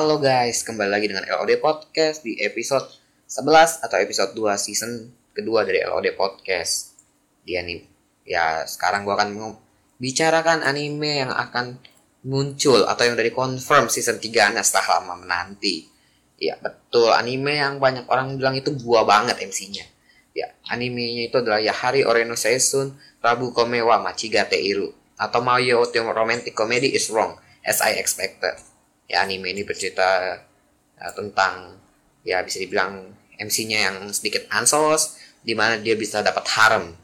Halo guys, kembali lagi dengan LOD Podcast di episode 11 atau episode 2 season kedua dari LOD Podcast. Dia nih, ya sekarang gua akan membicarakan anime yang akan muncul atau yang dari confirm season 3 nya setelah lama menanti. Ya betul, anime yang banyak orang bilang itu gua banget MC-nya. Ya, animenya itu adalah Yahari Oreno Season Rabu Komewa Machigate Iru atau Mayo Romantic Comedy is Wrong as I expected ya anime ini bercerita uh, tentang ya bisa dibilang MC-nya yang sedikit ansos di mana dia bisa dapat harem.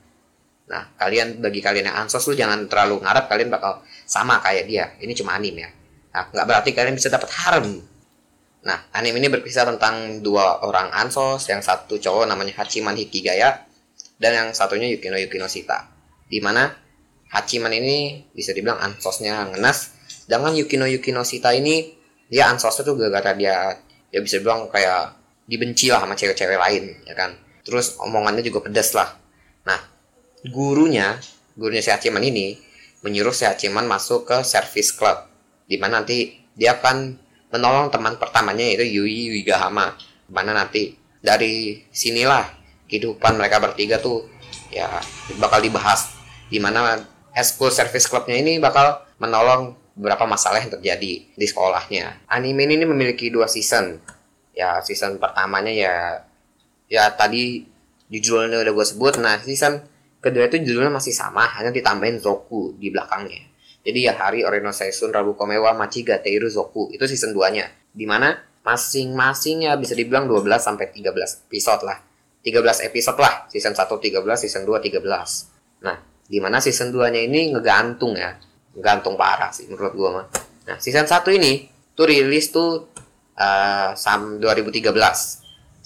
Nah, kalian bagi kalian yang ansos lu jangan terlalu ngarep kalian bakal sama kayak dia. Ini cuma anime ya. Nah, nggak berarti kalian bisa dapat harem. Nah, anime ini berkisah tentang dua orang ansos, yang satu cowok namanya Hachiman Hikigaya dan yang satunya Yukino Yukino Shita. Di mana Hachiman ini bisa dibilang ansosnya ngenas, sedangkan Yukino Yukino Shita ini dia ansos tuh gara-gara dia dia bisa bilang kayak dibenci lah sama cewek-cewek lain ya kan? Terus omongannya juga pedas lah. Nah gurunya gurunya si Hachiman ini menyuruh si Hachiman masuk ke service club di mana nanti dia akan menolong teman pertamanya yaitu Yui Wigahama. Mana nanti dari sinilah kehidupan mereka bertiga tuh ya bakal dibahas. Di mana school service clubnya ini bakal menolong beberapa masalah yang terjadi di sekolahnya. Anime ini memiliki dua season. Ya, season pertamanya ya ya tadi judulnya udah gue sebut. Nah, season kedua itu judulnya masih sama, hanya ditambahin Zoku di belakangnya. Jadi ya hari Oreno Seisun Rabu Komewa Machiga Teiru Zoku itu season 2-nya. Di mana masing-masing ya bisa dibilang 12 sampai 13 episode lah. 13 episode lah, season 1 13, season 2 13. Nah, di mana season 2-nya ini ngegantung ya gantung parah sih menurut gua mah. Nah, season 1 ini tuh rilis tuh uh, sam 2013.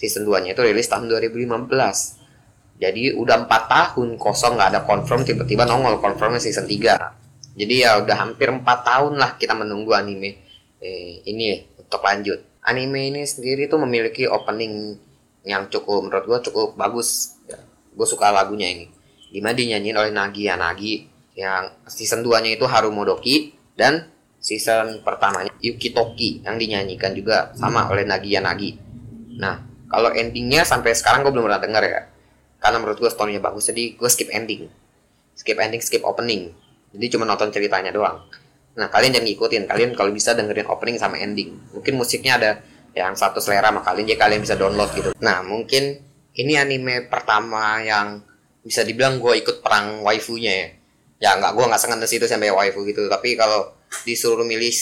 Season 2-nya itu rilis tahun 2015. Jadi udah 4 tahun kosong nggak ada confirm tiba-tiba nongol confirmnya season 3. Jadi ya udah hampir 4 tahun lah kita menunggu anime eh, ini untuk lanjut. Anime ini sendiri tuh memiliki opening yang cukup menurut gua cukup bagus. Ya, gue suka lagunya ini. Di mana dinyanyiin oleh Nagi Yanagi yang season 2-nya itu Harumodoki dan season pertamanya Yuki Toki yang dinyanyikan juga sama oleh Nagia Nagi. Nah, kalau endingnya sampai sekarang gue belum pernah denger ya. Karena menurut gue story-nya bagus, jadi gue skip ending. Skip ending, skip opening. Jadi cuma nonton ceritanya doang. Nah, kalian jangan ngikutin. Kalian kalau bisa dengerin opening sama ending. Mungkin musiknya ada yang satu selera sama kalian, jadi kalian bisa download gitu. Nah, mungkin ini anime pertama yang bisa dibilang gue ikut perang waifunya ya ya nggak gue nggak sengaja situ sampai waifu gitu. Tapi kalau disuruh milih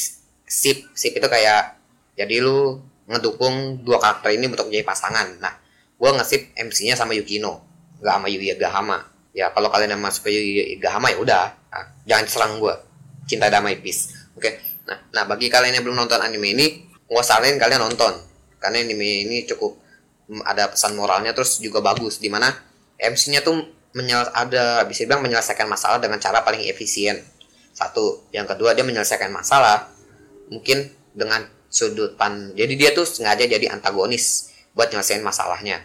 sip sip itu kayak jadi lu ngedukung dua karakter ini untuk jadi pasangan. Nah gue ngesip MC-nya sama Yukino nggak sama Yuya Gahama. Ya kalau kalian yang masuk ke Yuya Gahama ya udah. Nah, jangan serang gue cinta damai peace. Oke? Okay? nah nah bagi kalian yang belum nonton anime ini gue saranin kalian nonton. Karena anime ini cukup mm, ada pesan moralnya terus juga bagus. Di mana MC-nya tuh menyel ada bisa bilang menyelesaikan masalah dengan cara paling efisien. Satu. Yang kedua dia menyelesaikan masalah mungkin dengan sudut pan jadi dia tuh sengaja jadi antagonis buat nyelesain masalahnya.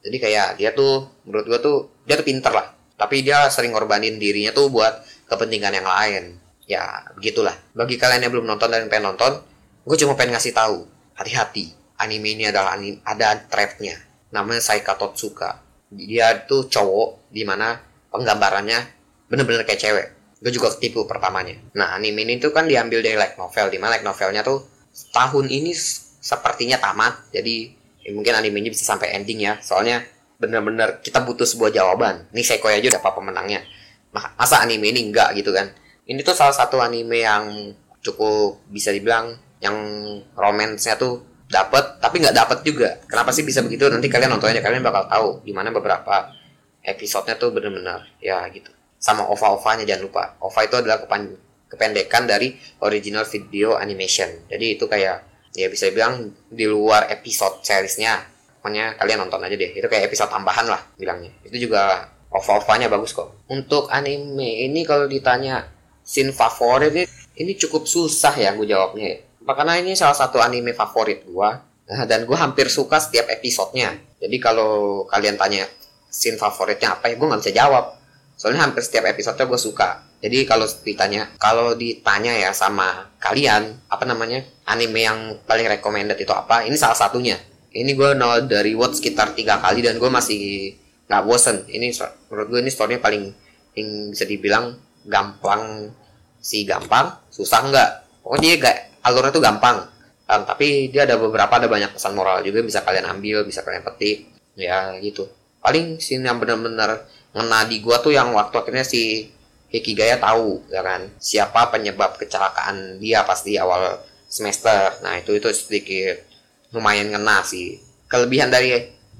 Jadi kayak dia tuh menurut gua tuh dia tuh pinter lah. Tapi dia sering ngorbanin dirinya tuh buat kepentingan yang lain. Ya begitulah. Bagi kalian yang belum nonton dan pengen nonton gue cuma pengen ngasih tahu. Hati-hati. Anime ini adalah anime, ada trapnya. Namanya Saika Totsuka dia tuh cowok di mana penggambarannya bener-bener kayak cewek. Gue juga ketipu pertamanya. Nah anime ini tuh kan diambil dari light novel di mana light novelnya tuh tahun ini sepertinya tamat. Jadi ya mungkin animenya bisa sampai ending ya. Soalnya bener-bener kita butuh sebuah jawaban. Ini Seiko aja udah apa pemenangnya masa anime ini enggak gitu kan? Ini tuh salah satu anime yang cukup bisa dibilang yang romansnya tuh dapat tapi nggak dapat juga. Kenapa sih bisa begitu? Nanti kalian nonton aja kalian bakal tahu di mana beberapa episodenya tuh bener-bener ya gitu. Sama ova ovanya jangan lupa. Ova itu adalah kepan kependekan dari original video animation. Jadi itu kayak ya bisa bilang di luar episode seriesnya. Pokoknya kalian nonton aja deh. Itu kayak episode tambahan lah bilangnya. Itu juga ova ovanya bagus kok. Untuk anime ini kalau ditanya scene favorit ini cukup susah ya gue jawabnya ya karena ini salah satu anime favorit gua nah, dan gua hampir suka setiap episodenya jadi kalau kalian tanya scene favoritnya apa ya gua nggak bisa jawab soalnya hampir setiap episodenya gua suka Jadi kalau ditanya, kalau ditanya ya sama kalian, apa namanya, anime yang paling recommended itu apa? Ini salah satunya. Ini gue nol dari watch sekitar tiga kali dan gue masih nggak bosen. Ini menurut gue ini storynya paling yang bisa dibilang gampang si gampang, susah nggak. Pokoknya dia gak, alurnya tuh gampang. Um, tapi dia ada beberapa ada banyak pesan moral juga bisa kalian ambil, bisa kalian petik. Ya gitu. Paling scene yang benar-benar ngena di gua tuh yang waktu akhirnya si Hikigaya tahu ya kan siapa penyebab kecelakaan dia pas di awal semester. Nah itu itu sedikit lumayan ngena sih. Kelebihan dari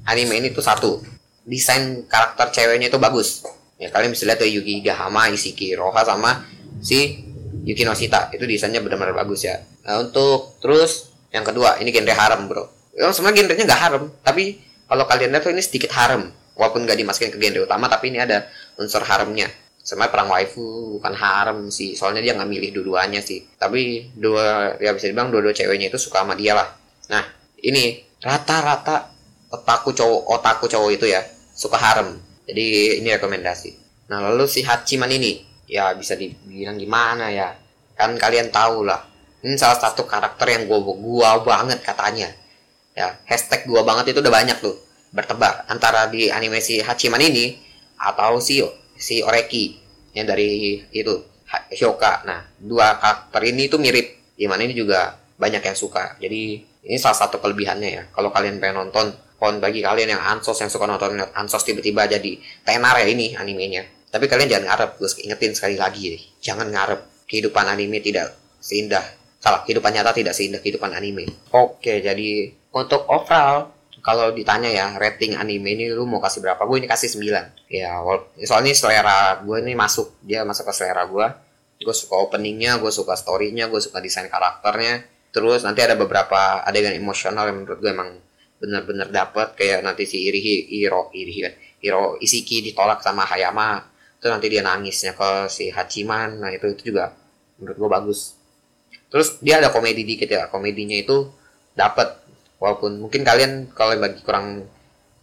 anime ini tuh satu, desain karakter ceweknya itu bagus. Ya kalian bisa lihat tuh Yuki Gahama, Isiki Roha sama si Yuki Noshita itu desainnya benar-benar bagus ya. Nah, untuk terus yang kedua ini genre harem bro. Ya, sebenarnya genrenya nggak harem, tapi kalau kalian lihat tuh ini sedikit harem. Walaupun nggak dimasukin ke genre utama, tapi ini ada unsur haremnya. Sebenarnya perang waifu bukan harem sih soalnya dia nggak milih dua-duanya sih. Tapi dua ya bisa dibilang dua-dua ceweknya itu suka sama dia lah. Nah ini rata-rata otaku cowok otaku cowok itu ya suka harem. Jadi ini rekomendasi. Nah lalu si Hachiman ini ya bisa dibilang gimana ya kan kalian tahu lah ini salah satu karakter yang gua gua banget katanya ya hashtag gua banget itu udah banyak tuh bertebar antara di animasi Hachiman ini atau si si Oreki yang dari itu Hyoka. Nah, dua karakter ini tuh mirip. Di mana ini juga banyak yang suka. Jadi ini salah satu kelebihannya ya. Kalau kalian pengen nonton, pon bagi kalian yang ansos yang suka nonton ansos tiba-tiba jadi tenar ya ini animenya. Tapi kalian jangan ngarep, gue ingetin sekali lagi deh. Jangan ngarep kehidupan anime tidak seindah. Salah, kehidupan nyata tidak seindah kehidupan anime. Oke, jadi untuk overall kalau ditanya ya rating anime ini lu mau kasih berapa gue ini kasih 9 ya soalnya selera gue ini masuk dia masuk ke selera gue gue suka openingnya gue suka storynya gue suka desain karakternya terus nanti ada beberapa adegan emosional yang menurut gue emang bener-bener dapet kayak nanti si Irihi Iro Irihi Iro Isiki ditolak sama Hayama itu nanti dia nangisnya ke si Hachiman. Nah itu itu juga menurut gue bagus. Terus dia ada komedi dikit ya. Komedinya itu dapet. Walaupun mungkin kalian kalau bagi kurang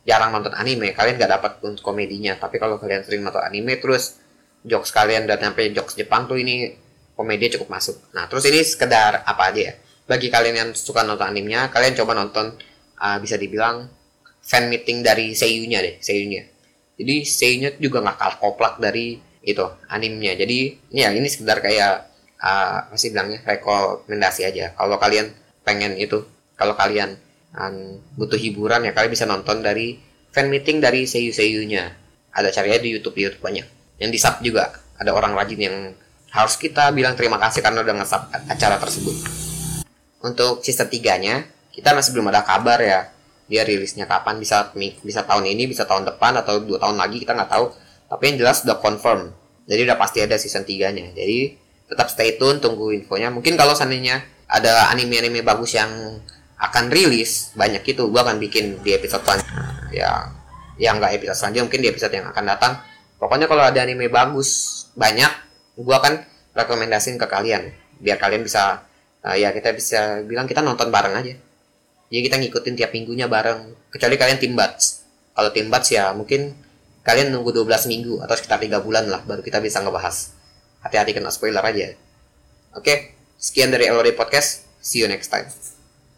jarang nonton anime kalian nggak dapat untuk komedinya. Tapi kalau kalian sering nonton anime terus jokes kalian dan sampai jokes Jepang tuh ini komedi cukup masuk. Nah terus ini sekedar apa aja ya? Bagi kalian yang suka nonton animenya kalian coba nonton uh, bisa dibilang fan meeting dari seiyunya deh seiyunya jadi seiyunya juga nggak koplak dari itu animenya jadi ya ini sekedar kayak uh, masih bilangnya rekomendasi aja. Kalau kalian pengen itu kalau kalian um, butuh hiburan ya kalian bisa nonton dari fan meeting dari seiyu-seiyunya. Ada carinya di YouTube YouTube banyak. Yang di sub juga ada orang rajin yang harus kita bilang terima kasih karena udah nge acara tersebut. Untuk season 3 nya kita masih belum ada kabar ya dia rilisnya kapan? Bisa bisa tahun ini bisa tahun depan atau dua tahun lagi kita nggak tahu. Tapi yang jelas udah confirm. Jadi udah pasti ada season 3 nya jadi tetap stay tune tunggu infonya. Mungkin kalau seandainya ada anime-anime bagus yang akan rilis banyak itu gue akan bikin di episode selanjutnya ya yang nggak episode selanjutnya mungkin di episode yang akan datang. Pokoknya kalau ada anime bagus banyak gue akan rekomendasiin ke kalian. Biar kalian bisa uh, ya kita bisa bilang kita nonton bareng aja jadi kita ngikutin tiap minggunya bareng kecuali kalian tim bats. Kalau tim bats ya mungkin kalian nunggu 12 minggu atau sekitar tiga bulan lah baru kita bisa ngebahas. Hati-hati kena spoiler aja. Oke sekian dari LOD Podcast. See you next time